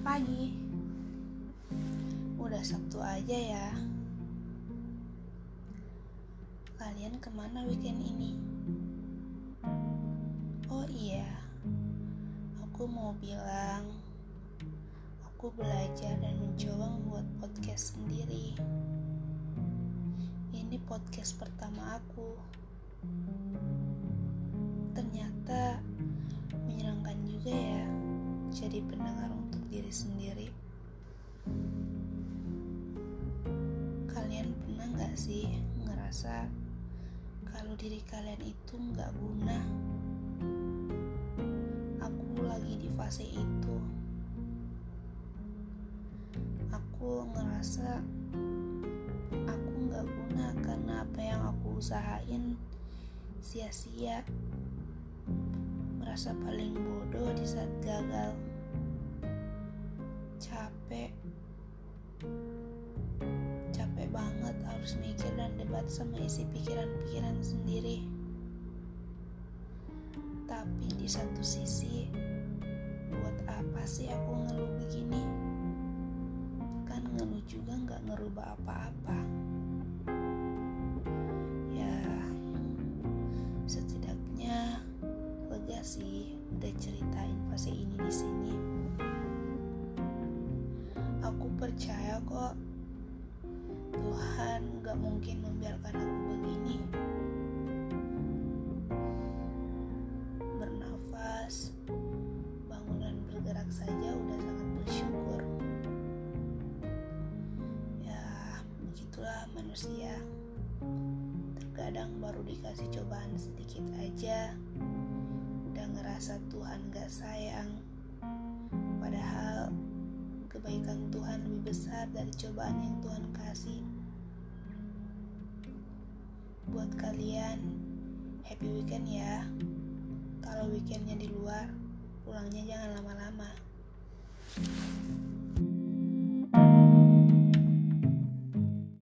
pagi. Udah Sabtu aja ya. Kalian ke mana weekend ini? Oh iya, aku mau bilang, aku belajar dan mencoba membuat podcast sendiri. Ini podcast pertama aku. Ternyata menyenangkan juga ya jadi pendengar untuk diri sendiri. Kalian pernah gak sih ngerasa kalau diri kalian itu gak guna? Aku lagi di fase itu. Aku ngerasa aku gak guna karena apa yang aku usahain sia-sia merasa paling bodoh di saat gagal. Capek. Capek banget harus mikir dan debat sama isi pikiran-pikiran sendiri. Tapi di satu sisi, buat apa sih aku ngeluh begini? Kan ngeluh juga nggak ngerubah apa-apa. Ya, setidaknya lega sih udah ceritain fase ini di sini. Percaya kok Tuhan gak mungkin membiarkan aku begini. Bernafas, bangun dan bergerak saja udah sangat bersyukur. Ya, begitulah manusia. Terkadang baru dikasih cobaan sedikit aja, udah ngerasa Tuhan gak sayang. Padahal kebaikan Tuhan lebih besar dari cobaan yang Tuhan kasih. Buat kalian, happy weekend ya. Kalau weekendnya di luar, pulangnya jangan lama-lama.